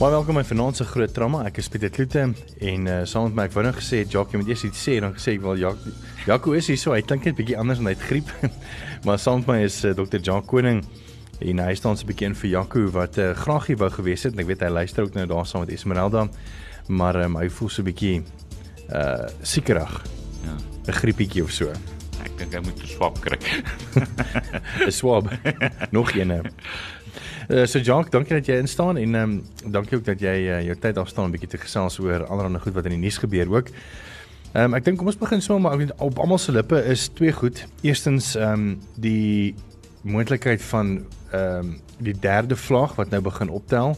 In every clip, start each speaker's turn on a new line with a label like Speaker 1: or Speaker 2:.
Speaker 1: Baie welkom by Vanaand se groot trauma. Ek is Pieter Kloete en uh, saam met my ek wou nou gesê Jacques, jy moet eers iets sê en dan gesê ek wel Jacques. Jacques is hier so, hy klink net bietjie anders en hy het griep. maar saam met my is uh, Dr. Jacques Koning en hy staan so 'n bietjie in vir Jacques wat uh, graag hier wou gewees het en ek weet hy luister ook nou daar saam met Esmeralda. Maar um, hy voel so 'n bietjie uh siekerig. Ja. 'n Griepietjie of so.
Speaker 2: Ek dink hy moet 'n swab kry.
Speaker 1: 'n Swab. Nog een. Uh, so Jacques, dankie dat jy instaan en ehm um, dankie ook dat jy uh, jou tyd afstaan 'n bietjie te gesels oor allerlei goed wat in die nuus gebeur ook. Ehm um, ek dink kom ons begin sommer maar op almal se lippe is twee goed. Eerstens ehm um, die moontlikheid van ehm um, die derde vlaag wat nou begin optel.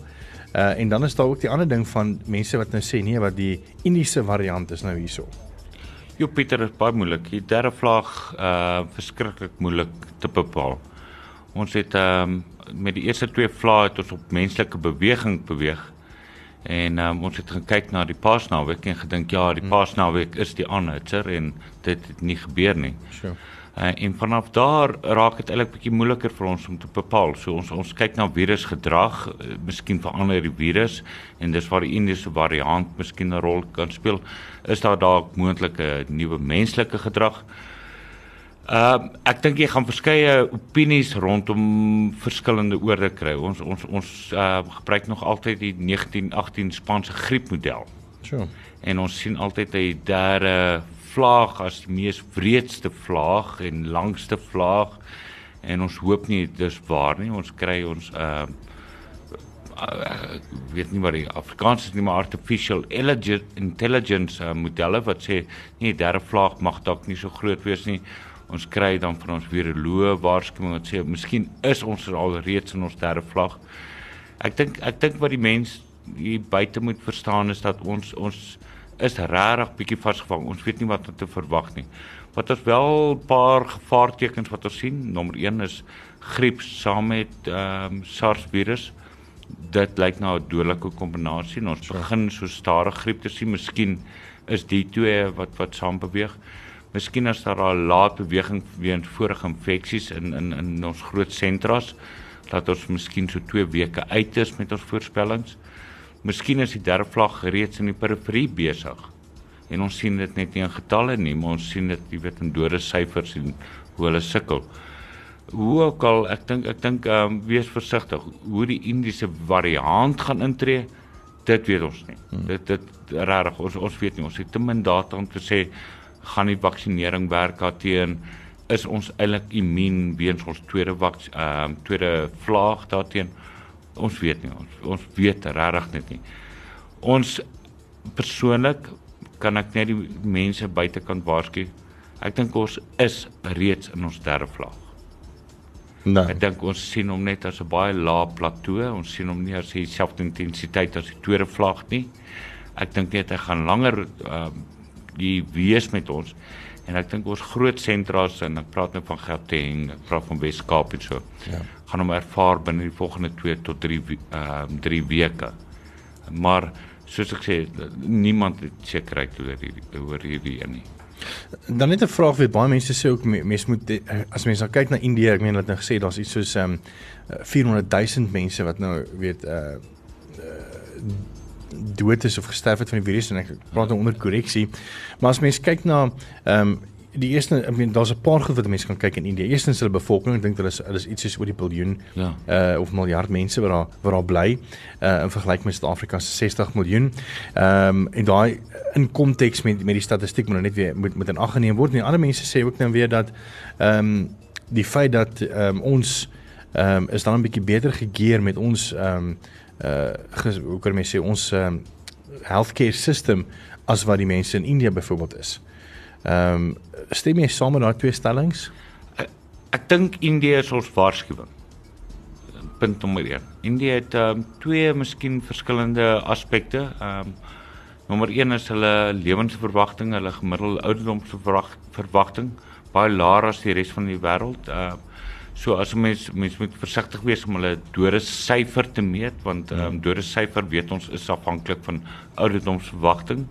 Speaker 1: Uh en dan is daar ook die ander ding van mense wat nou sê nee wat die Indiese variant is nou hierso.
Speaker 2: Jo Pieter is baie moeilik. Die derde vlaag uh verskriklik moeilik te bepaal. Ons het ehm um, met die eerste twee vlae het ons op menslike beweging beweeg. En um, ons het gekyk na die Paasnaweek en gedink ja, die hmm. Paasnaweek is die aanhitser en dit het nie gebeur nie.
Speaker 1: Sure.
Speaker 2: Uh, en vanaf daar raak dit eintlik bietjie moeiliker vir ons om te bepaal. So ons ons kyk na virusgedrag, uh, miskien verander die virus en dis waar die Indiese variant miskien 'n rol kan speel. Is daar dalk moontlike nuwe menslike gedrag? Uh ek dink jy gaan verskeie opinies rondom verskillende oorde kry. Ons ons ons uh gebruik nog altyd die 1918 Spaanse griepmodel.
Speaker 1: So.
Speaker 2: En ons sien altyd 'n derde vlaag as die mees wreedste vlaag en langste vlaag en ons hoop nie dis waar nie. Ons kry ons uh uh, weet nie wat die Afrikaans is nie maar artificial intelligence uh, modelle wat sê nee derde vlaag mag dalk nie so groot wees nie ons kry dan van ons viroloë waarskuwing wat sê miskien is ons al reeds in ons derde vlag. Ek dink ek dink wat die mens hier buite moet verstaan is dat ons ons is regtig bietjie vasgevang. Ons weet nie wat om te verwag nie. Wat ons wel 'n paar gevaartekens wat ons sien. Nommer 1 is griep saam met ehm um, SARS virus. Dit lyk na 'n dodelike kombinasie. Ons begin so stadig griep te sien. Miskien is die twee wat wat saam beweeg. Miskien as daar 'n laat beweging weens vorige infeksies in in in ons groot sentras dat ons miskien so 2 weke uit is met ons voorspellings. Miskien is die derde vlag reeds in die periferie besig. En ons sien dit net nie in getalle nie, maar ons sien dit, jy weet, in dode syfers en hoe hulle sukkel. Hoe ook al, ek dink ek dink ehm um, wees versigtig. Hoe die Indiese variant gaan intree, dit weet ons nie. Hmm. Dit dit regtig ons ons weet nie. Ons het te min data om te sê gaan die vaksinering werk daarteen is ons eintlik immuun weens ons tweede vaks ehm uh, tweede vlaag daarteen ons weet nie ons ons weet regtig net nie ons persoonlik kan ek net die mense buitekant waarsku ek dink ons is reeds in ons derde vlaag
Speaker 1: Nee.
Speaker 2: Ek dink ons sien hom net as 'n baie lae plateau. Ons sien hom nie as dieselfde intensiteit as die tweede vlaag nie. Ek dink net hy gaan langer uh, die wees met ons. En ek dink ons groot sentras en ek praat nou van Gauteng, ek praat van Weskaap en so.
Speaker 1: Ja.
Speaker 2: gaan hom ervaar binne die volgende 2 tot 3 ehm uh, 3 weke. Maar soos ek sê, niemand het sekerheid oor hierdie oor hierdie een nie.
Speaker 1: Dan net 'n vraag wat baie mense sê ook mense moet as mense kyk na Indië, ek meen hulle gesê daar's iets soos ehm um, 400 000 mense wat nou weet uh, uh dood is of gesterf het van die virus en ek praat nou onder korreksie. Maar as mens kyk na ehm um, die eerste ek meen daar's 'n paar goed wat mense kan kyk in Indië. Eerstens hulle bevolking, ek dink hulle is hulle is iets soos oor die biljoen
Speaker 2: Ja.
Speaker 1: uh of miljard mense wat daar wat daar bly uh in vergelyking met Suid-Afrika se 60 miljoen. Ehm um, en daai in konteks met met die statistiek moet nou net weer moet met in ag geneem word. En ander mense sê ook nou weer dat ehm um, die feit dat ehm um, ons ehm um, is dan 'n bietjie beter gegeer met ons ehm um, uh hoe kan mense sê ons um, healthcare system as wat die mense in Indië byvoorbeeld is. Ehm um, stem jy saam met daai twee stellings?
Speaker 2: Ek, ek dink Indië is ons waarskuwing. Punt nommer 1. Indië het ehm um, twee miskien verskillende aspekte. Ehm um, Nommer 1 is hulle lewensverwagting, hulle gemiddelde ouderdomsverwagting baie laer as die res van die wêreld. Uh so as mens mens moet versigtig wees om hulle dode syfer te meet want ehm um, dode syfer weet ons is afhanklik van ouderdomsverwagting.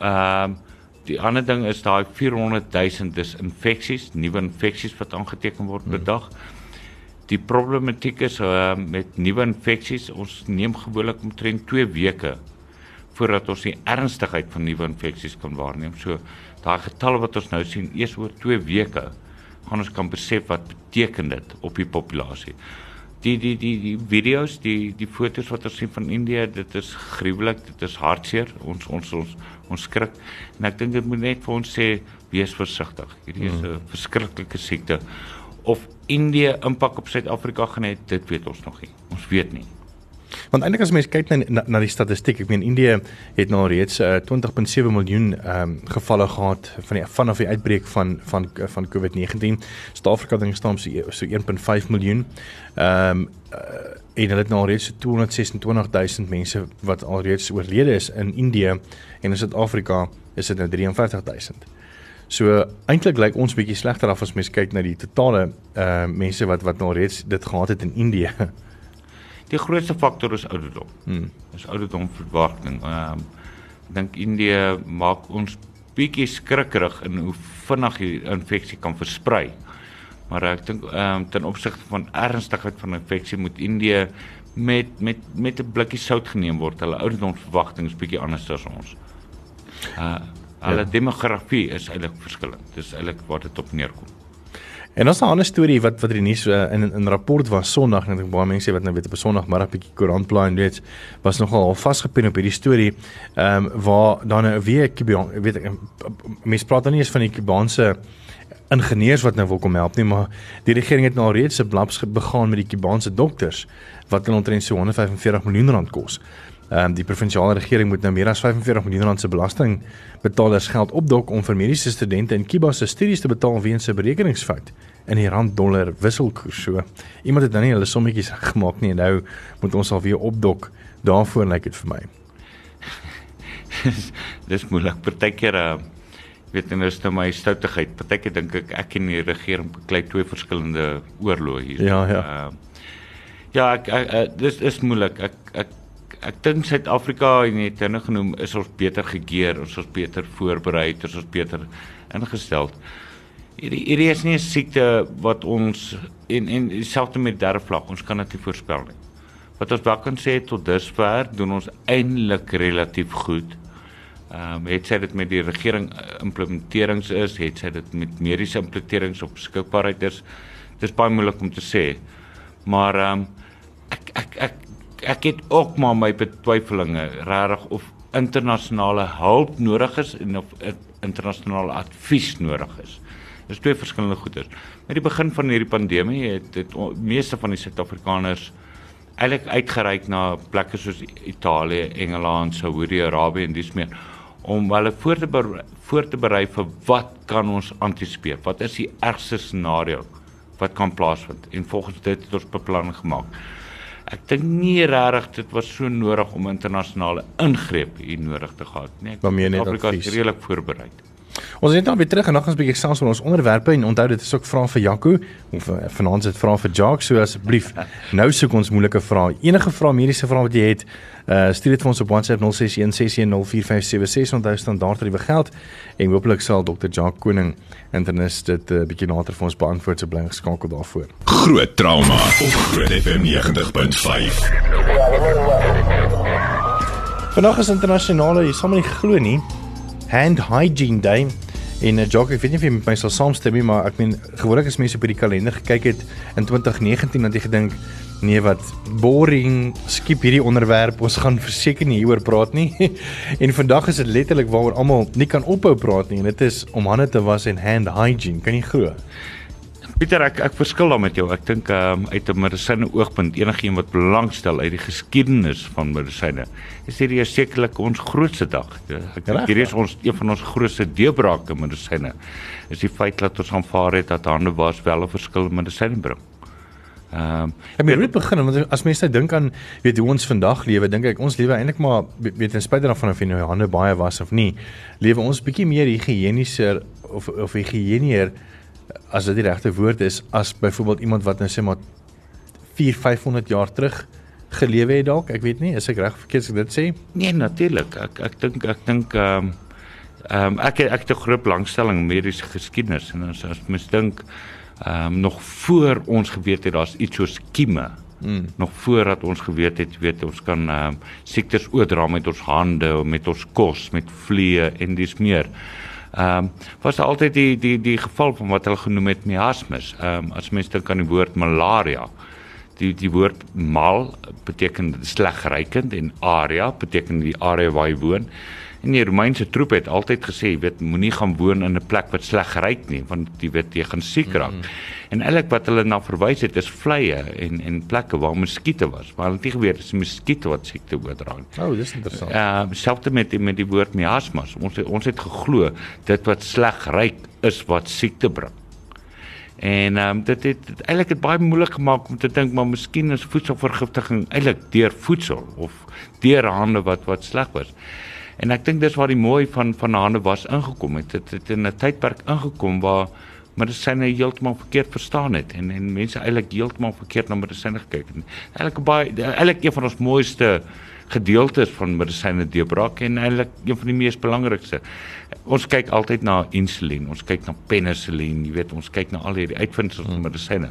Speaker 2: Ehm uh, die ander ding is daai 400 000 dis infeksies, nuwe infeksies wat aangeteken word per dag. Die problematiek is uh, met nuwe infeksies, ons neem gewoonlik omtrent 2 weke voordat ons die ernstigheid van nuwe infeksies kan waarneem. So daai getalle wat ons nou sien, eers oor 2 weke gaan ons kan besef wat beteken dit op die populasie. Die die die die video's, die die foto's wat ons sien van Indië, dit is gruwelik, dit is hartseer. Ons ons ons ons skrik. En ek dink dit moet net vir ons sê wees versigtig. Hierdie is. 'n verskriklike siekte. Of Indië impak op Suid-Afrika gaan hê, dit weet ons nog nie. Ons weet nie.
Speaker 1: Want eintlik as mens kyk na, na na die statistiek, ek meen Indië het nou reeds uh, eh, 20.7 miljoen ehm um, gevalle gehad van die vanaf die uitbreek van van van COVID-19. Suid-Afrika dink staan so so 1.5 miljoen. Ehm um, en hulle het nou reeds so 226000 mense wat alreeds oorlede is in Indië en in Suid-Afrika is dit nou 53000. So eintlik lyk ons bietjie slegter af as mens kyk na die totale uh mense wat wat nou reeds dit gehad het in Indië.
Speaker 2: Die grootste faktor is ouderdom. Hmm. Is ouderdom verwagting. Ehm um, dink Indië maak ons bietjie skrikkerig in hoe vinnig die infeksie kan versprei. Maar ek dink ehm um, ten opsigte van ernstigheid van infeksie moet Indië met met met 'n blikkie sout geneem word. Hulle ouderdomsverwagting is bietjie anders as ons. Uh hulle ja. demografie is eintlik verskillend. Dis eintlik waar dit op neerkom.
Speaker 1: En ons 'n ander storie wat wat die nuus uh, in in rapport was Sondag en ek baie mense wat nou weet op 'n Sondagmiddag bietjie koerant plaai en weet was nogal al vasgepin op hierdie storie. Ehm um, waar dan nou weer Kibaan weet ek mense praat dan nie eens van die Kubaanse ingenieurs wat nou wil kom help nie, maar die regering het nou al reeds 'n blaps begaan met die Kubaanse dokters wat hulle omtrent so 145 miljoen rand kos. Ehm um, die provinsiale regering moet nou meer as 45 miljoen rand se belasting betalers geld opdok om vir mediese studente in Kiba se studies te betaal weens 'n berekeningsfout in die rand-dollar wisselkoers. So iemand het nou nie hulle sommetjies gemaak nie en nou moet ons alweer opdok. Daarvoor lyk dit vir my.
Speaker 2: Dis moeilik. Partykeer uh weet jy nou is nou my stoutigheid. Partykeer dink ek ek en die regering beklei twee verskillende oorloë hier.
Speaker 1: Ja, ja.
Speaker 2: Uh, ja, ek, ek, ek dis is moeilik. Ek ek ek dink Suid-Afrika en het nou genoem is ons beter gekeer, ons is beter voorberei, ons is beter ingestel. Hierdie hierdie is nie 'n siekte wat ons en en dieselfde met derde vlak, ons kan dit nie voorspel nie. Wat ons wel kan sê tot dusver doen ons eintlik relatief goed. Ehm um, het sy dit met die regering eh, implementerings is, het sy dit met mediese implementerings op beskikbaarheid is. Dit is baie moeilik om te sê. Maar ehm um, ek ek ek ek het ook maar my betwyfelinge regtig of internasionale hulp nodig is en of internasionale advies nodig is. Dis twee verskillende goeders. Met die begin van hierdie pandemie het dit meeste van die Suid-Afrikaners eintlik uitgereik na plekke soos Italië, Engeland, Saudi-Arabië en dis meer om hulle voor te voor te berei vir wat kan ons antisipeer? Wat is die ergste scenario wat kan plaasvind? En volgens dit het ons beplanning gemaak. Ek dink nie regtig dit was so nodig om internasionale ingreep hier nodig te gehad nie.
Speaker 1: Ek meen net Afrika
Speaker 2: is redelik voorberei.
Speaker 1: Ons is net nou weer terug en nog ons bietjie selfs van ons onderwerpe en onthou dit is ook vra vir Jaco of uh, vanaand het vra vir Jacques so asseblief nou soek ons moeilike vrae. Enige vrae mediese vrae wat jy het, uh, stuur dit vir ons op WhatsApp 0616104576 onthou standaard tariewe geld en hopelik sal Dr. Jacques Koning internis dit 'n uh, eh, bietjie later vir ons beantwoord se bly geskakel daarvoor.
Speaker 3: Groot trauma op Groot FM 90.5.
Speaker 1: Vanaand is internasionale, jy sal my nie glo nie, Hand Hygiene Day. En uh, Jock, ek weet nie of jy met my sal saamstem nie, maar ek meen gewoonlik as mense op die kalender gekyk het in 2019 dat jy gedink nee wat boring skip hierdie onderwerp ons gaan verseker nie hieroor praat nie en vandag is dit letterlik waaroor almal nie kan ophou praat nie en dit is om hande te was en hand hygiene kan jy glo
Speaker 2: Pieter ek ek verskil dan met jou. Ek dink um, uit 'n medisyne oogpunt enigiemand wat belangstel uit die geskiedenis van medisyne, is hierdie sekerlik ons grootste dag. Ek dink hierdie is ons een van ons grootste deurbrake medisyne. Is die feit dat ons aanvaar het dat hande was wel 'n verskil in medisyne bring. Ehm um,
Speaker 1: ek moet begin want as mense dink aan weet hoe ons vandag lewe, dink ek ons lewe eintlik maar weet ten spyte daarvan of jy nou hande baie was of nie, lewe ons bietjie meer higieniser of of higienieer as dit die regte woord is as byvoorbeeld iemand wat nou sê maar 4 500 jaar terug gelewe het dalk. Ek weet nie, is ek reg verkeerd as ek dit sê?
Speaker 2: Nee, natuurlik. Ek ek dink ek dink ehm um, ehm um, ek ek het 'n groot belangstelling in mediese geskiedenis en as as mens dink ehm um, nog voor ons geweet het daar's iets soos kieme. Mm. Nog voordat ons geweet het, weet ons kan ehm um, siektes oordra met ons hande, met ons kos, met vliee en dis meer. Ehm um, was altyd die die die geval van wat hulle genoem het miasmus. Ehm um, as mense dink aan die woord malaria. Die die woord mal beteken sleg rykend en area beteken die area waar jy woon. En die Romeinse troep het altyd gesê, jy weet, moenie gaan woon in 'n plek wat sleg ryk nie, want jy weet jy gaan siek raak. Mm -hmm. En eintlik wat hulle na verwys het is vleie en en plekke waar muskiete was. Maar hulle het nie geweet dis muskiete wat siekte oordra nie.
Speaker 1: O, oh, dis interessant.
Speaker 2: Uh, selfs met met die woord miasmas. Ons het, ons het geglo dit wat sleg ryk is wat siekte bring. En ehm um, dit het, het eintlik dit baie moeilik gemaak om te dink maar miskien is voedselvergiftiging eintlik deur voedsel of deur hande wat wat sleg was. En ek dink dis waar die mooi van van hande was ingekom het. Dit het in 'n tydperk ingekom waar medisyne heeltemal verkeerd verstaan het en en mense eintlik heeltemal verkeerd na medisyne gekyk het. Eintlik baie eintlik een van ons mooiste gedeeltes van medisyne deurbraak en eintlik een van die mees belangrikste. Ons kyk altyd na insulien, ons kyk na penicillin, jy weet, ons kyk na al hierdie uitvindings van medisyne.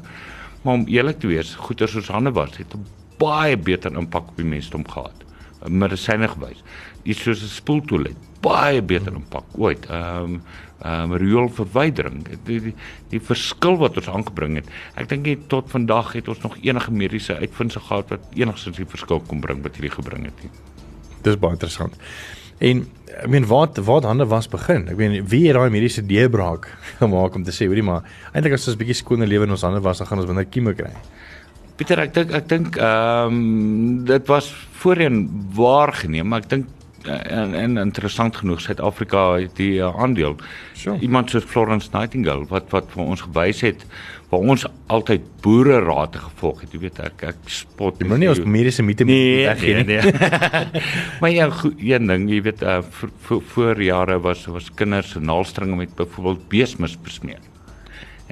Speaker 2: Maar om eerlik te wees, goeie soos hande was, het 'n baie beter impak op die mensdom gehad. Medisyne gewys iets soos 'n spoeltoilet baie beter impak ooit. Ehm um, ehm um, rioolverwydering. Die, die die verskil wat ons aangebring het. Ek dink net tot vandag het ons nog enige mediese uitvinding gehad wat enigstens die verskil kon bring wat hierdie gebring het nie.
Speaker 1: Dis baie interessant. En ek meen wat wat hande was begin. Ek meen wie het daai mediese deurbraak gemaak om te sê hoorie maar eintlik as ons 'n bietjie skoner lewe in ons hande was dan gaan ons minder kieme kry.
Speaker 2: Pieter, ek dink ek dink ehm um, dit was voorheen waargeneem, maar ek dink en en interessant genoeg Suid-Afrika het die uh, aandeel. Sure. Iemand soos Florence Nightingale wat wat vir ons gewys het waar ons altyd boere raad gevolg het. Jy weet ek ek spot.
Speaker 1: Jy moenie ons mediese mite
Speaker 2: nee, weggee nie. Nee, nee. maar ja, een ding, jy weet uh, voor, voor jare was was kinders se naalstringe met byvoorbeeld beesmis besmeer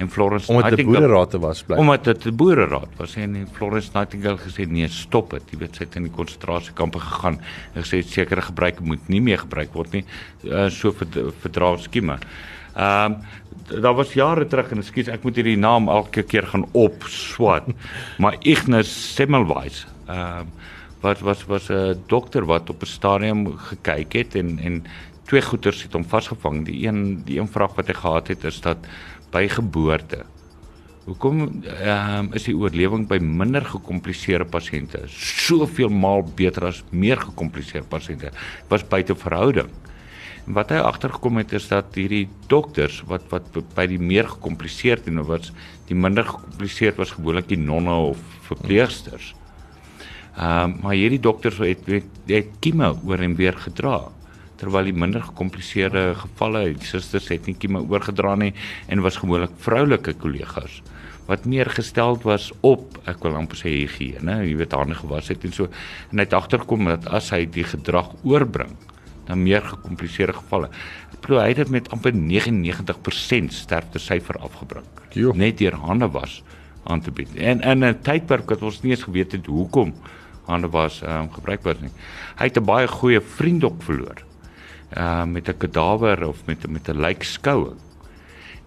Speaker 2: en Florence
Speaker 1: omdat Nightingale omdat dit boereraad was bly.
Speaker 2: Omdat dit boereraad was en Florence Nightingale gesê nee, stop dit. Jy weet sy het in die konsentrasiekampe gegaan en gesê sekere gebruike moet nie meer gebruik word nie. Uh, so verdra skieme. Ehm um, daar was jare terug en ekskuus ek moet hierdie naam elke keer gaan opswat. maar Ignas Semmelweis ehm um, wat was was 'n dokter wat op 'n stadium gekyk het en en twee goeters het hom vasgevang. Die een die een vraag wat hy gehad het is dat by geboorte. Hoekom um, is die oorlewing by minder gekompliseerde pasiënte soveel maal beter as meer gekompliseerde pasiënte? Was buite verhouding. En wat hy agtergekom het is dat hierdie dokters wat wat by die meer gekompliseerde en wat die minder gekompliseerd was gewoonlik die nonne of verpleegsters. Ehm um, maar hierdie dokters het het, het kieme oor en weer gedra terwyl die minder gekompliseerde gevalle, die susters het nie kieme oorgedra nie en was gewoonlik vroulike kollegas wat meer gestel was op ek wil amper sê higiëne, jy weet hande gewas het en so en hy het agterkom dat as hy die gedrag oorbring dan meer gekompliseerde gevalle. Ek glo hy het dit met amper 99% sterfte syfer afgebring. Jo. Net deur hande was aan te bied. En in 'n tydperk wat ons nie eens geweet het hoekom hande was um, gebruik word nie. Hy het 'n baie goeie vriend ook verloor uh met 'n kadawer of met met 'n lijkskouing.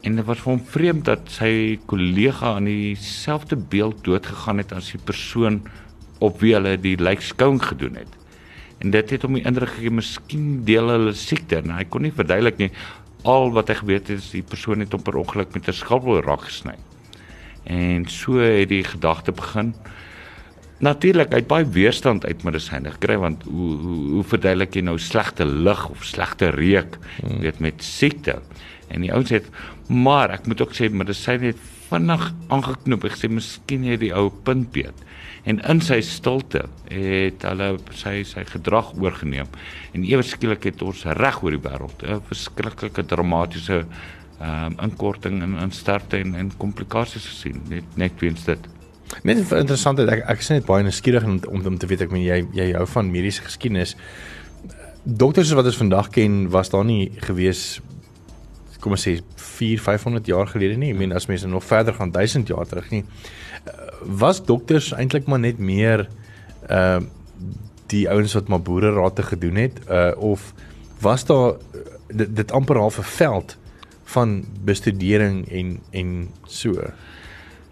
Speaker 2: En dit was vir hom vreemd dat sy kollega aan dieselfde beeld dood gegaan het as die persoon op wie hulle die lijkskouing gedoen het. En dit het hom die indruk gegee miskien deel hulle siekte en hy kon nie verduidelik nie al wat hy geweet het is die persoon het hom per ongeluk met 'n skalpel raak gesny. En so het die gedagte begin Natuurlik, hy het baie weerstand uit medisyne gekry want hoe hoe, hoe verduidelik jy nou slegte lug of slegte reuk, hmm. weet met siekte. En die ouens het maar ek moet ook sê medisyne het vinnig aangeknoop. Ek sê miskien het die ou punt beet. En in sy stilte het hulle sy sy gedrag oorgeneem. En ewe skielik het ons reg oor die wêreld 'n verskriklike dramatiese ehm um, inkorting in in sterfte en en komplikasies gesien net net weens dit.
Speaker 1: Net interessant ek ek is net baie nuuskierig om om, om te weet ek meen jy jy hou van mediese geskiedenis. Dokters wat ons vandag ken was daar nie gewees kom ons sê 4 500 jaar gelede nie. Ek meen as mense nog verder gaan 1000 jaar terug nie. Was dokters eintlik maar net meer uh die ouens wat maar boererate gedoen het uh of was daar dit, dit amper half 'n veld van bestudering en en so.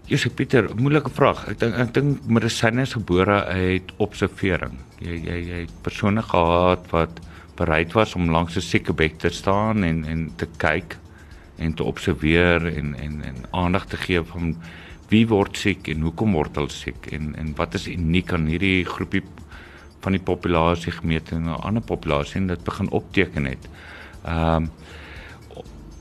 Speaker 2: Jesus Pieter, moeilike vraag. Ek dink ek dink medisyne is gebore uit observering. Jy jy jy het persone gehad wat bereid was om langs 'n sieke bed te staan en en te kyk en te observeer en en en aandag te gee van wie word siek en hoekom word hulle siek en en wat is uniek aan hierdie groepie van die populasie gemeet en 'n ander populasie en dit begin opteken het. Ehm um,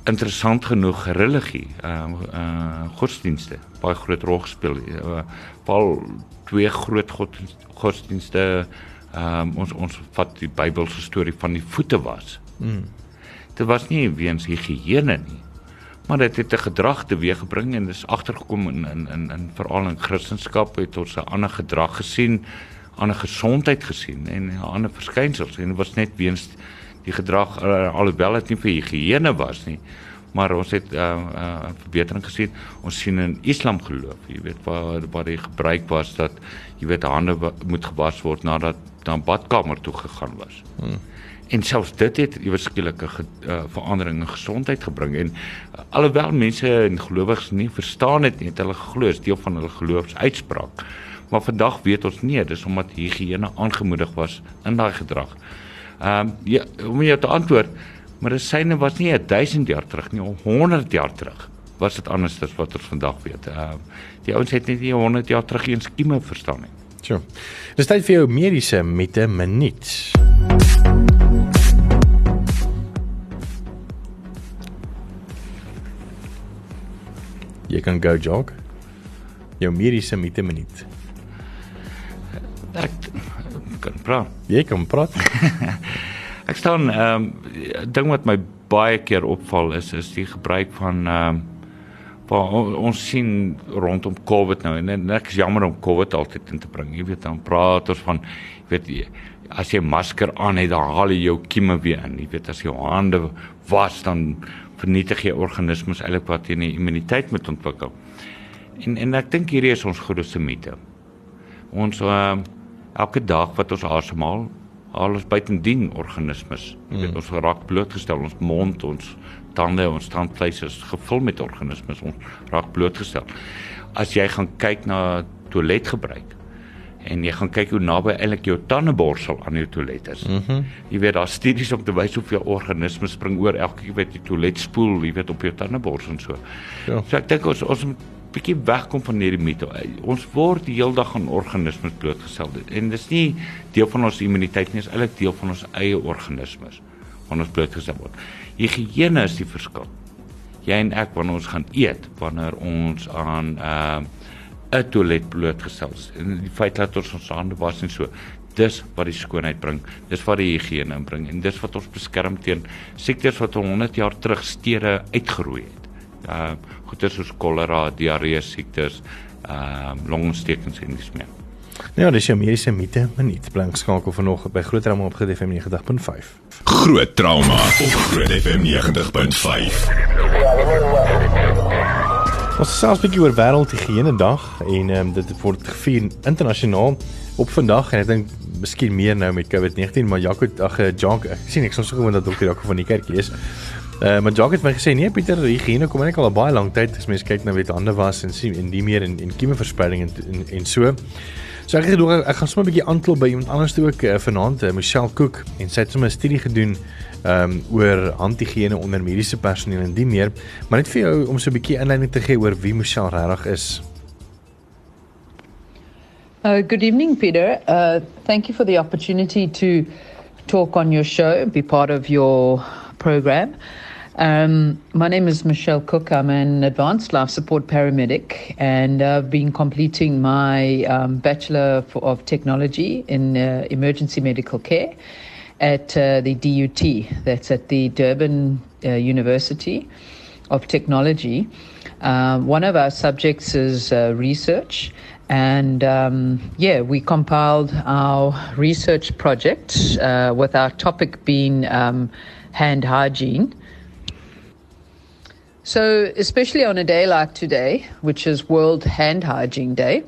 Speaker 2: interessant genoeg religie, ehm uh, uh, godsdienste baie groot rol gespeel. Uh, Paul twee groot god, godsdienste ehm um, ons ons vat die Bybelse storie van die voete was. Mm. Dit was nie weens higiëne nie. Maar dit het 'n gedrag teweeggebring en dis agtergekom in in in, in veral in Christendom het ons 'n ander gedrag gesien, ander gesondheid gesien en 'n ander verskynsels en dit was net weens die gedrag uh, alhoewel dit nie vir higiëne was nie. Maar ons het 'n uh, uh, verbetering gesien. Ons sien in Islam geloof jy weet waar waar die gebruik was dat jy weet hande moet gewas word nadat dan badkamer toe gegaan was. Hmm. en selfs dit het iewerskielik 'n uh, verandering in gesondheid gebring. En uh, alhoewel mense en gelowiges nie verstaan dit nie het hulle glo is deel van hulle geloofsuitspraak. Maar vandag weet ons nie dis omdat higiëne aangemoedig was in daai gedrag Ehm um, ja, om jou te antwoord, medisyne was nie 1000 jaar terug nie, 100 jaar terug was dit anders as wat ons vandag weet. Ehm um, die ouens het net nie 100 jaar terug eens skieme verstaan nie.
Speaker 1: So. Dis tyd vir jou mediese met 'n minuut. Jy kan go jog. Jou mediese met 'n minuut.
Speaker 2: Ek kan praat.
Speaker 1: Jy kan praat.
Speaker 2: ek staan ehm um, ding wat my baie keer opval is is die gebruik van ehm um, waar ons sien rondom COVID nou en ek is jammer om COVID altyd in te bring. Jy weet dan praat ons van jy weet as jy masker aan het dan haal jy jou kieme weer in. Jy weet as jy jou hande was dan vernietig jy organismes eintlik wat teen die immuniteit moet ontwikkel. En en ek dink hierdie is ons grootste mite. Ons ehm uh, elke dag wat ons asemhaal, alles buitendien organismes. Jy weet mm. ons raak blootgestel, ons mond, ons tande, ons tandvleis is gevul met organismes. Ons raak blootgestel. As jy gaan kyk na toiletgebruik en jy gaan kyk hoe naby eintlik jou tandeborsel aan jou toilet is. Mm -hmm. Jy weet daar studies om te wys hoeveel organismes spring oor elke keer wat jy toilet spoel, jy weet op jou tandeborsel en so. Ja. So ek dink ons ons bietjie wegkom van hierdie mite. Ons word die hele dag aan organismes blootgestel en dis nie deel van ons immuniteit nie, dis eintlik deel van ons eie organismes wat ons blootgestel word. Higiëne is die verskil. Jy en ek wanneer ons gaan eet, wanneer ons aan 'n uh, 'n toilet blootgestel is en die feit dat ons ons hande was en so dis wat die skoonheid bring dis wat die higiëne bring en dis wat ons beskerm teen siektes wat 100 jaar terug stede uitgeroei het uh goeie soos kolera, diarree siektes, ehm uh, longontstekings en dis meer.
Speaker 1: Ja, dis jou mediese mite, minuut blank skakel vanoggend by Groot Trauma op Groot FM 90.5.
Speaker 3: Groot Trauma op Groot FM 90.5.
Speaker 1: Ons selfs 'n bietjie oor wêreldhigiëne dag en ehm um, dit word gevier internasionaal op vandag en ek dink miskien meer nou met COVID-19 maar Jaco ag eh, Jank ek sien ek soms so gewoon dat dokter Jaco van die kerkie is. Uh, maar Jacques het my gesê nee Pieter, higiëne kom eintlik al baie lank tyd as mens kyk na weet hande was en sien en die meer en en kiemeverspreiding en, en en so. So ek gedoen ek gaan sommer 'n bietjie aanklop by iemand anders toe ook uh, vanaand, uh, Michelle Cook en sy het sommer 'n studie gedoen um oor handhigiëne onder mediese personeel en die meer. Maar net vir jou om so 'n bietjie inleiding te gee oor wie Michelle regtig is.
Speaker 4: Uh, good evening, Peter. Uh, thank you for the opportunity to talk on your show, be part of your program. Um, my name is Michelle Cook. I'm an advanced life support paramedic, and I've been completing my um, Bachelor of Technology in uh, Emergency Medical Care at uh, the DUT, that's at the Durban uh, University of Technology. Um, one of our subjects is uh, research. And um, yeah, we compiled our research project uh, with our topic being um, hand hygiene. So, especially on a day like today, which is World Hand Hygiene Day,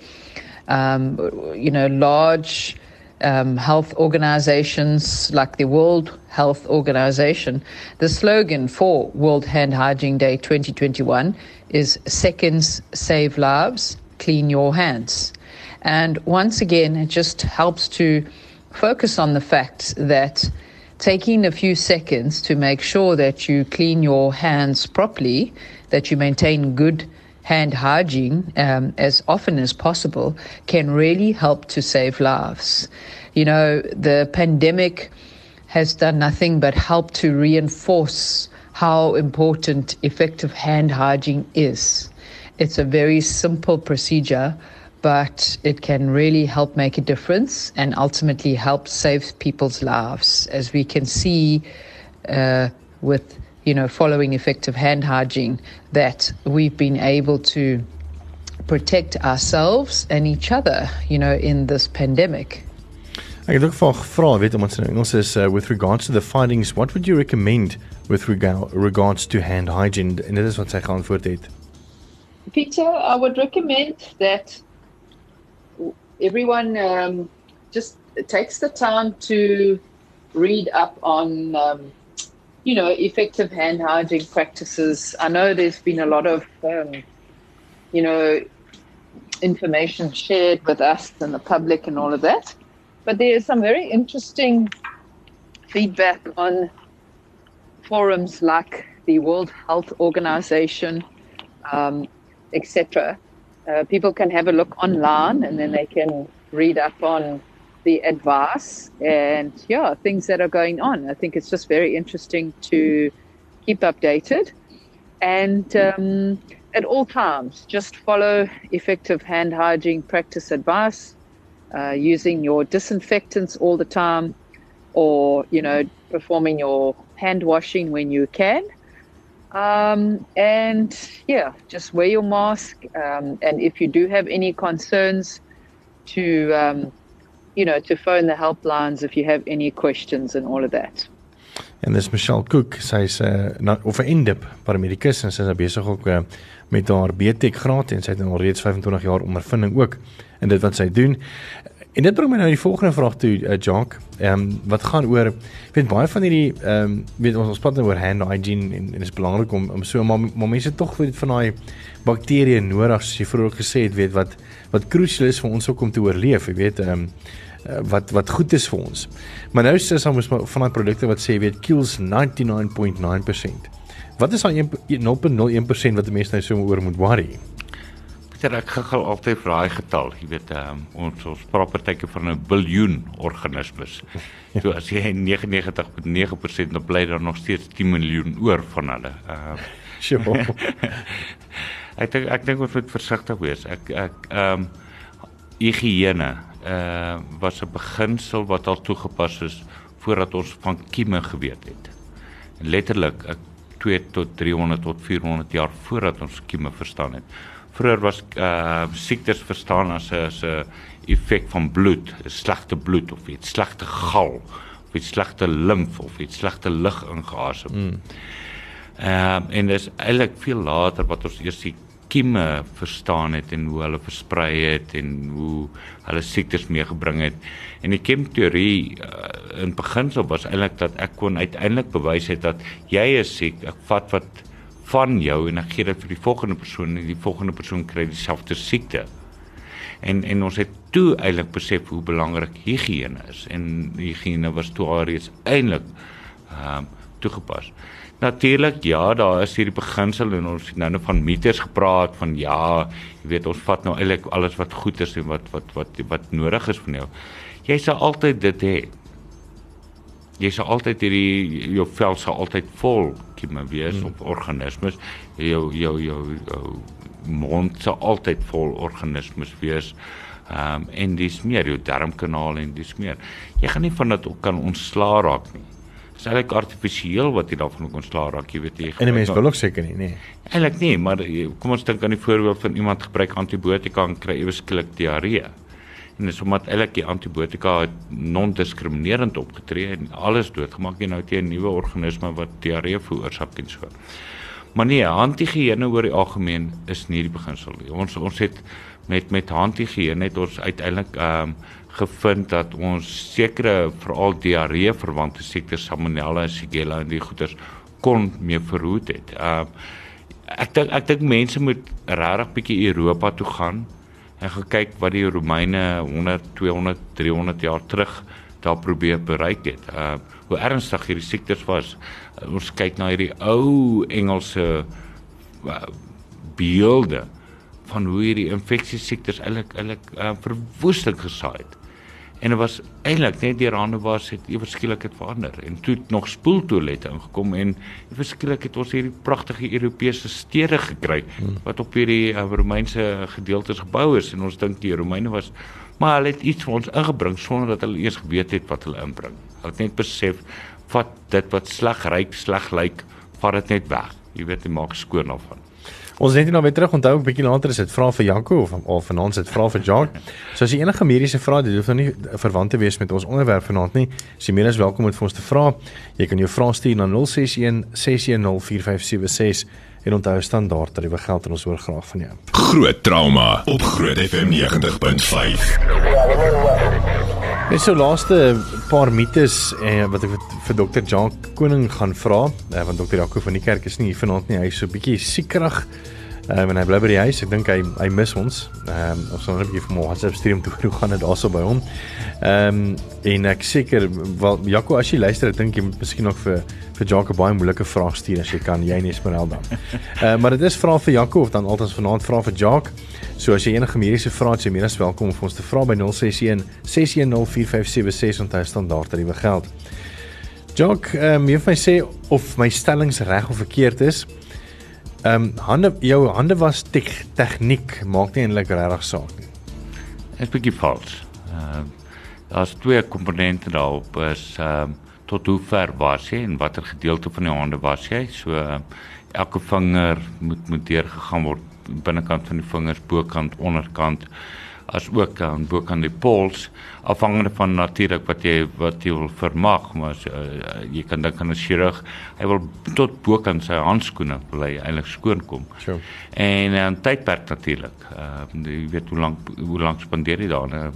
Speaker 4: um, you know, large um, health organizations like the World Health Organization, the slogan for World Hand Hygiene Day 2021 is Seconds Save Lives, Clean Your Hands. And once again, it just helps to focus on the fact that taking a few seconds to make sure that you clean your hands properly, that you maintain good hand hygiene um, as often as possible, can really help to save lives. You know, the pandemic has done nothing but help to reinforce how important effective hand hygiene is. It's a very simple procedure but it can really help make a difference and ultimately help save people's lives, as we can see uh, with you know following effective hand hygiene that we've been able to protect ourselves and each other, you know, in this pandemic.
Speaker 1: Ek het ook vir gevra, weet ons in Engels is uh, with regards to the findings, what would you recommend with regards to hand hygiene? En dit is wat sy geantwoord het.
Speaker 5: Peter, I would recommend that everyone um, just takes the time to read up on, um, you know, effective hand hygiene practices. I know there's been a lot of, um, you know, information shared with us and the public and all of that. But there is some very interesting feedback on forums like the World Health Organization, um, etc uh, people can have a look online and then they can read up on the advice and yeah things that are going on. I think it's just very interesting to keep updated. And um, at all times just follow effective hand hygiene practice advice uh, using your disinfectants all the time or you know performing your hand washing when you can um, and yeah, just wear your mask. Um, and if you do have any concerns, to um, you know, to phone the helplines if you have any questions and all of that.
Speaker 1: En dis Michelle Cook, sy's 'n uh, of 'n endip paramedikus en sy's besig ook uh, met haar BTech graad en sy het al reeds 25 jaar ondervinding ook in dit wat sy doen. En dit bring my nou die volgende vraag toe, uh, Jacques. Ehm um, wat gaan oor weet baie van hierdie ehm um, weet ons ons praat nou oor hand hygiene en, en dit is belangrik om om so maar, maar mense tog weet van daai bakterieë nodig soos jy vroeër gesê het, weet wat wat krusial is vir ons ook om te oorleef, jy weet ehm um, wat wat goed is vir ons. Maar nou sê ons van daai produkte wat sê weet kills 99.9%. Wat is daai 0.01% wat mense nou so oor moet worry?
Speaker 2: Pieter, ek gegil altyd vir daai getal. Jy weet, um, ons ons praat partyke van 'n biljoen organismes. Ja. So as jy 99.9% dan bly daar nog steeds 10 miljoen oor van hulle. Ehm uh,
Speaker 1: sure.
Speaker 2: ek dink ek dink ons moet versigtig wees. Ek ek ehm um, higiëne uh was 'n beginsel wat al toegepas is voordat ons van kieme geweet het. Letterlik ek 2 tot 300 tot 400 jaar voordat ons kieme verstaan het vroeër was uh siektes verstaan as 'n as 'n effek van bloed, slegte bloed of iets slegte gal of iets slegte limf of iets slegte lug ingeasem. Ehm mm. uh, en dis eintlik veel later wat ons eers die kieme verstaan het en hoe hulle versprei het en hoe hulle siektes meegebring het. En die kiemteorie uh, in beginsel was eintlik dat ek kon uiteindelik bewys het dat jy is siek, ek vat wat van jou en ek gee dit vir die volgende persoon en die volgende persoon kry dieselfde siekte. En en ons het toe eintlik besef hoe belangrik higiëne is en higiëne was toe alreeds eintlik ehm um, toegepas. Natuurlik ja, daar is hierdie beginsel en ons het nou net van mites gepraat van ja, jy weet ons vat nou eintlik alles wat goed is en wat wat wat wat nodig is vir jou. Jy sal altyd dit hê jy sal altyd hierdie jou vel sal altyd vol kieme wees hmm. of organismes jou jou jou, jou mond sal altyd vol organismes wees ehm um, en dis meer jou darmkanaal en dis meer jy gaan nie van dit kan ontslaa raak nie Dis eintlik artifisieel wat jy daarvan kon slaag raak, jy weet jy.
Speaker 1: En 'n mens wil ook seker nie, nee.
Speaker 2: Eintlik nie, maar eh, kom ons dink aan die voorbeeld van iemand gebruik antibiotika en kry ewe skielik diarree. En dis omdat die antibiotika non-diskriminerend opgetree en alles doodgemaak en nou het jy 'n nuwe organisme wat diarree veroorsaak en so. Maar nee, handhigiëne oor die algemeen is nie die beginsel nie. Ons ons het met met handhigiëne het ons uiteindelik ehm um, gevind dat ons sekere veral diarree verwante siektes salmonella en shigella en die goeters kon mee verhoed het. Ehm uh, ek dink ek dink mense moet regtig bietjie Europa toe gaan en gaan kyk wat die Romeine 100, 200, 300 jaar terug daar probeer bereik het. Uh, hoe ernstig hierdie siektes was. Uh, ons kyk na hierdie ou Engelse uh, beelde van hoe hierdie infeksie siektes eintlik eintlik uh, verwoesting gesaai het. En dit was eintlik net die rande was het ewe skielik het verander en toe nog spoeltoilette ingekom en ewe skielik het ons hierdie pragtige Europese stede gekry hmm. wat op hierdie uh, Romeinse gedeeltes gebou is en ons dink die Romeine was maar hulle het iets vir ons ingebring sonder dat hulle eers geweet het wat hulle inbring. Hulle het net besef vat dit wat sleg ryk, sleg lyk, vat dit net weg. Jy weet, jy maak skoon daarvan.
Speaker 1: Ons net nou weer terug onthou 'n bietjie later is dit vra vir Janko of of vanaand is dit vra vir Jan. So as jy enige mediese vrae het, hoef nou nie verwant te wees met ons onderwerp vanaand nie. As jy meer as welkom om vir ons te vra. Jy kan jou vrae stuur na 061 610 4576 en onthou standaard dat jy geld en ons hoor graag van jou.
Speaker 3: Groot trauma op Groot FM 90.5.
Speaker 1: Net so laaste paar mites eh, wat ek vir dokter Jan Koning gaan vra, eh, want dokter Jaco van die kerk is nie hier vanaand nie. Hy is so bietjie siekrig. Ehm um, en hy bly by die huis. Ek dink hy hy mis ons. Ehm um, ons net 'n bietjie vir hom WhatsApp stuur om te hoe gaan dit daarso by hom. Ehm um, en ek seker wel Jaco as jy luister, ek dink jy moet miskien nog vir vir Jaco baie moeilike vrae stuur as jy kan. Jy nie Esmeralda. Ehm uh, maar dit is vra vir Jaco of dan altyd vanaand vra vir Jaco. So as jy enige mediese vrae het, jy meer as welkom om ons te vra by 061 610 4576 onthou standaard tariewe geld. Jock, ehm um, jy vir my sê of my stellings reg of verkeerd is. Ehm um, hande jou hande was te tegniek maak nie eintlik regtig saak nie.
Speaker 2: Dit is bietjie vals. Ehm uh, daar's twee komponente daarop is ehm um, tot hoe ver was jy en watter gedeelte van die hande was jy? So uh, elke vinger moet moet deurgegaan word binnekant van die vingers, bokant, onderkant as ook aan bokant die pols afhangende van natuurlik wat jy wat jy wil vermag maar as, uh, jy kan dink aan 'n chirurg hy wil tot bokant sy handskoene wil hy eintlik skoon kom.
Speaker 1: Sure.
Speaker 2: En 'n uh, tydperk natuurlik. Uh, jy weet hoe lank hoe lank spandeer jy daar? Uh,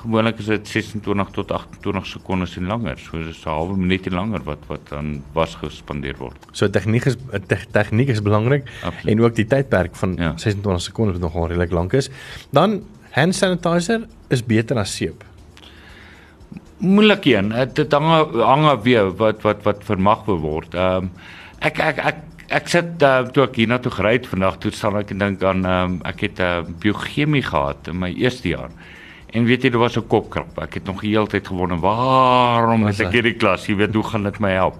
Speaker 2: gewoonlik is dit 26 tot 28 sekondes en langer. So dis 'n halwe minuut en langer wat wat dan was gespandeer word.
Speaker 1: So tegniek is te, tegniek is belangrik Absoluut. en ook die tydperk van ja. 26 sekondes wat nogal redelik lank is. Dan hand sanitizer is beter as seep.
Speaker 2: Moeilik een. Dit hang hang weer wat wat wat vermag word. Ehm um, ek ek ek ek sit uh, toe ek hiernatoe gery het vandag toe sal ek dink aan um, ek het 'n uh, eh, biochemie gehad in my eerste jaar. En weet jy, dit was 'n kopkrap. Ek het nog die hele tyd gewonder, waarom het ek hierdie klas? Jy weet, hoe gaan dit my help?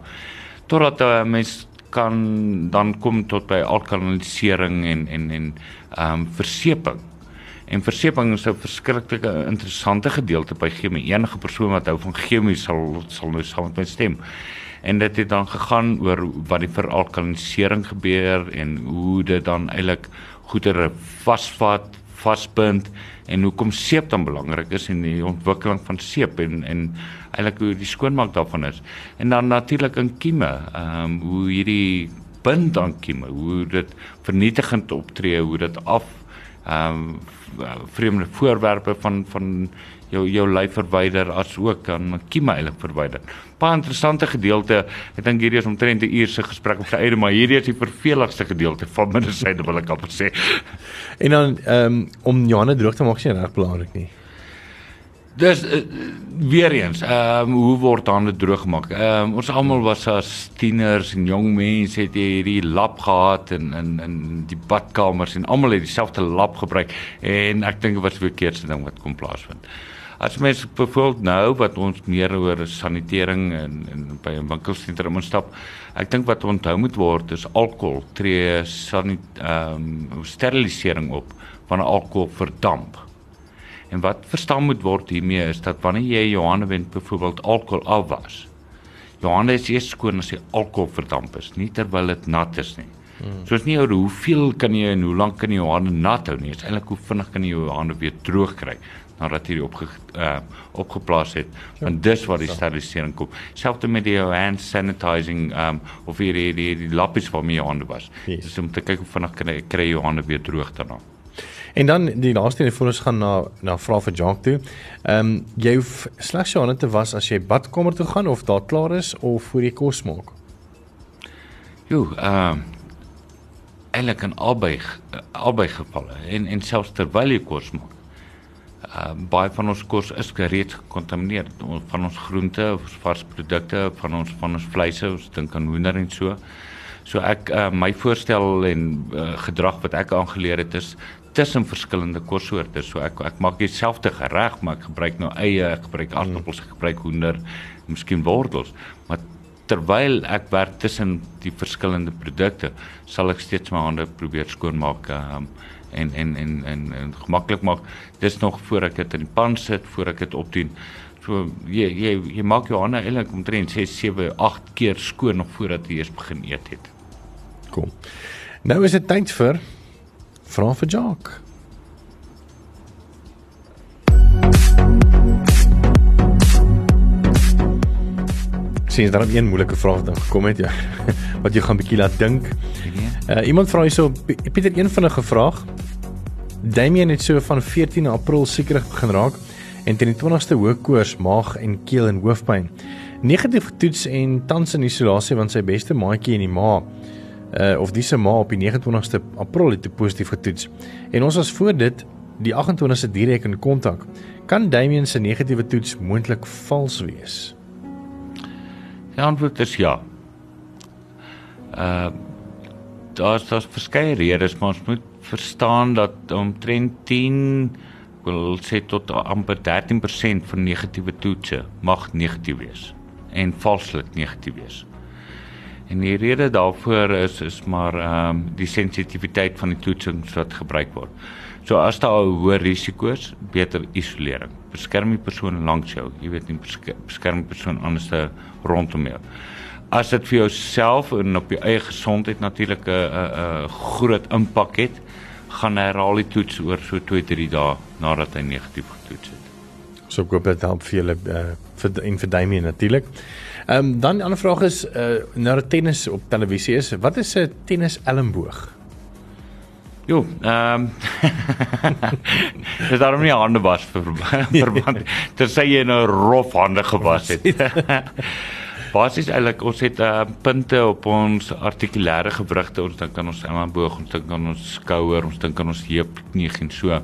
Speaker 2: Totdat 'n uh, mens kan dan kom tot by alkalisering en en en ehm um, verseping. En verseping is 'n verskriklike interessante gedeelte by chemie. Enige persoon wat hou van chemie sal sal nou saam met my stem. En dit het dan gegaan oor wat die veralkalisering gebeur en hoe dit dan eintlik goedere vasvat, vasbind en hoekom seep dan belangrik is en die ontwikkeling van seep en en eintlik hoe die skoonmaak daarvan is. En dan natuurlik in kieme, ehm um, hoe hierdie bind aan kieme, hoe dit vernietigend optree, hoe dit af ehm um, vreemde voorwerpe van van jou jou lyf verwyder as ook aan kieme eintlik verwyder. Baie interessante gedeelte. Ek dink hierdie is omtrent 'n uur se gesprek op sy eie, maar hierdie is die verveligste gedeelte van medisyne wil ek amper sê.
Speaker 1: En dan ehm um, om Johanne droog te maak is reg belangrik nie.
Speaker 2: Dis uh, weer eens, ehm um, hoe word hande droog gemaak? Ehm um, ons almal was as tieners en jong mense het hierdie lap gehad in in in die badkamers en almal het dieselfde lap gebruik en ek dink dit was verkeerd se ding wat kom plaasvind. As mens byvoorbeeld nou wat ons meer oor sanitering en en by 'n winkelsentrum instap, ek dink wat onthou moet word is alkohol tree sanit ehm um, sterilisering op wanneer alkohol verdamp. En wat verstaan moet word hiermee is dat wanneer jy jou hande wend byvoorbeeld alkohol afwas, jou hande is eers skoon as die alkohol verdamp is, nie terwyl dit nat is nie. Hmm. So is nie oor hoeveel kan jy en hoe lank kan jy jou hande nat hou nie, is eintlik hoe vinnig kan jy jou hande weer droog kry nadat jy opge uh, opgeplaas het. Ja, Want dis waar die sterilisering kom. Selfs met die hand sanitizing um of hier die die, die lappies van my hande was. Yes. Dis om te kyk hoe vinnig kan jy kry jou hande weer droog daarna.
Speaker 1: En dan die laaste een voor ons gaan na na vra vir Jacques toe. Ehm um, jy hoef slegs jou hande te was as jy badkamer toe gaan of daar klaar is of voor jy kos maak.
Speaker 2: Jo, ehm um, eintlik in albei albei gevalle en en selfs terwyl jy kos maak. Uh, baie van ons kos is gereed gekontamineer van ons groente of vars produkte, van ons van ons vleise, ons dink aan hoender en so. So ek uh, my voorstel en uh, gedrag wat ek aangeleer het is tussen verskillende kossoorte. So ek ek maak dieselfde gereg, maar ek gebruik nou eie, ek gebruik aardappels, ek gebruik hoender, miskien wortels. Maar terwyl ek werk tussen die verskillende produkte, sal ek steeds my hande probeer skoonmaak um, en en en en, en gemaklik maak. Dis nog voor ek dit in die pan sit, voor ek dit opdien. So jy jy jy maak jou hande eintlik omtrent 6 7 8 keer skoon nog voordat jy eers begin eet het.
Speaker 1: Kom. Nou is dit tyd vir Vra vir Jacques. Sien daar 'n moeilike vraag dan gekom het ja. Wat jy gaan bietjie laat dink. Uh, iemand vra hierso Pieter een vinnige vraag. Damien het so van 14 April sekerig begin raak en teen die 20ste hoë koors, maag en keel en hoofpyn. Negatief getoets en tans in isolasie want sy beste maatjie in die ma uh of dis ma op die 29ste April het positief getoets. En ons was voor dit die 28ste direk in kontak. Kan Damien se negatiewe toets moontlik vals wees?
Speaker 2: Die antwoord is ja. Uh daar's daar's verskeie redes, maar ons moet verstaan dat omtrent 10 wil sê tot amper 13% van negatiewe toetse mag negatief wees en valslik negatief wees. En die rede daarvoor is is maar ehm um, die sensitiwiteit van die toetsings wat gebruik word. So as daar 'n hoë risiko is, beter isolering. Beskerm die persoon langs jou, jy weet nie beskerm die persoon anders rondom jou. As dit vir jouself en op jou eie gesondheid natuurlik 'n 'n 'n groot impak het, gaan herhaal die toets oor so 2-3 dae nadat hy negatief getoets het.
Speaker 1: So ek hoop dit help vir julle uh, vir en vir Damien natuurlik. Ehm um, dan die ander vraag is uh nou dat tennis op televisie is, wat is 'n tennis elmboog?
Speaker 2: Jo, ehm um, Dis daarom nie hande was vir verband. Sê jy nou rof hande gewas het. Basies eintlik ons het uh, punte op ons artikulêre gewrigte, ons dink aan ons elmboog, ons dink aan ons skouer, ons dink aan ons heup, nie en so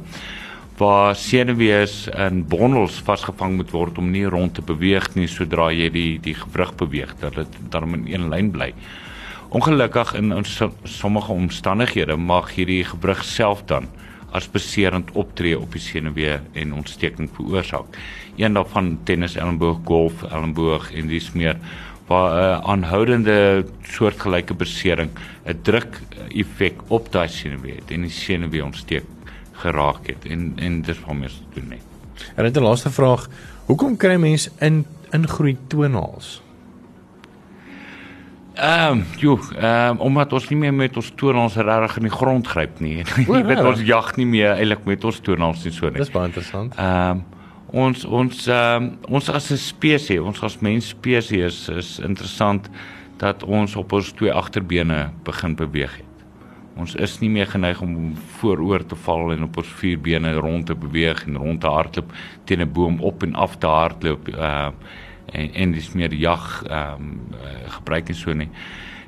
Speaker 2: waar senuwees in bondels vasgevang moet word om nie rond te beweeg nie sodra jy die die gewrig beweeg dat dit dan in een lyn bly. Ongelukkig in ons sommige omstandighede mag hierdie gewrig self dan as beserend optree op die senuwee en ontsteking veroorsaak. Een daarvan tennis elmboog, golf elmboog en dis meer waar 'n uh, aanhoudende soortgelyke besering 'n druk effek op daai senuwee het en die senuwee ontsteek geraak het en en dis wat mens doen nie.
Speaker 1: En dit 'n laaste vraag, hoekom kry mense in ingroei toenaals?
Speaker 2: Ehm, um, jo, ehm um, omdat ons nie meer met ons toenaals regtig in die grond gryp nie. Jy weet ons jag nie meer eintlik met ons toenaals nie so nie.
Speaker 1: Dis baie interessant.
Speaker 2: Ehm um, ons ons ehm um, ons as 'n spesies, ons as mens spesies is, is interessant dat ons op ons twee agterbene begin beweeg het. Ons is nie meer geneig om vooroor te val en op ons vier bene rond te beweeg en rond te hardloop teen 'n boom op en af te hardloop uh en en dis meer jag ehm um, uh, gebruik en so nie.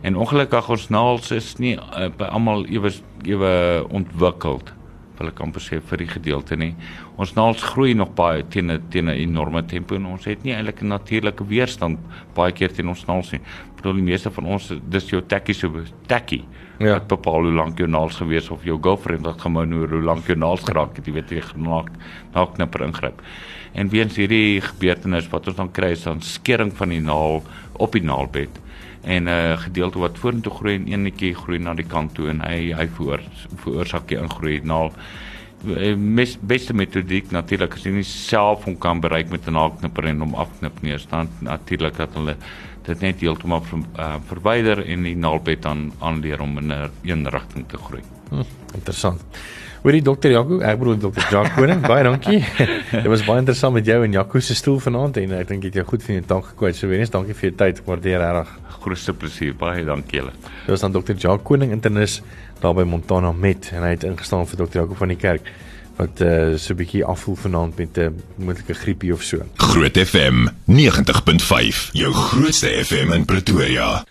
Speaker 2: En ongelukkig ons naels is nie uh, by almal ewe ewe ontwikkeld wil ek amper sê vir die gedeelte nie. Ons naels groei nog baie teen 'n teen 'n enorme tempo en ons het nie eintlik 'n natuurlike weerstand baie keer teen ons naels nie. Ek bedoel die meeste van ons dis jou tekkie so tekkie. Ja. Wat bepaal hoe lank jou naels gewees of jou girlfriend wat gemou nou hoe lank jou naels geraak het, jy weet jy gemaak na knipper ingryp. En weens hierdie gebeurtenis wat ons dan kry is dan skering van die naal op die naalbed en 'n uh, gedeelte wat vorentoe groei en eenetjie groei na die kant toe en hy hy voor veroorsaak die ingroei naal eh, mes beste metodiek natuurlik as jy nie self hom kan bereik met 'n naalknipper en hom afknip nie dan natuurlik dat hulle dit net heeltemal ver, uh, verwyder en die naalbed dan aanleer om in 'n een rigting te groei.
Speaker 1: Hm, interessant. Hoorie dokter Jaco, ek bedoel dokter Jacques Koning, baie dankie. Dit was baie interessant met jou en Jaco se stoel vanaand en ek dink jy het jou goed van jou tang gekwyt. So weer eens dankie vir jou tyd. Ek waardeer regtig.
Speaker 2: Grootste plesier. Baie dankie julle.
Speaker 1: Dit was dan dokter Jacques Koning internis daar by Montana Met en hy het ingestaan vir dokter Jaco van die kerk wat uh, so 'n bietjie afvoel vanaand met 'n uh, moontlike griepie of so.
Speaker 3: Groot FM 90.5, jou grootste FM in Pretoria.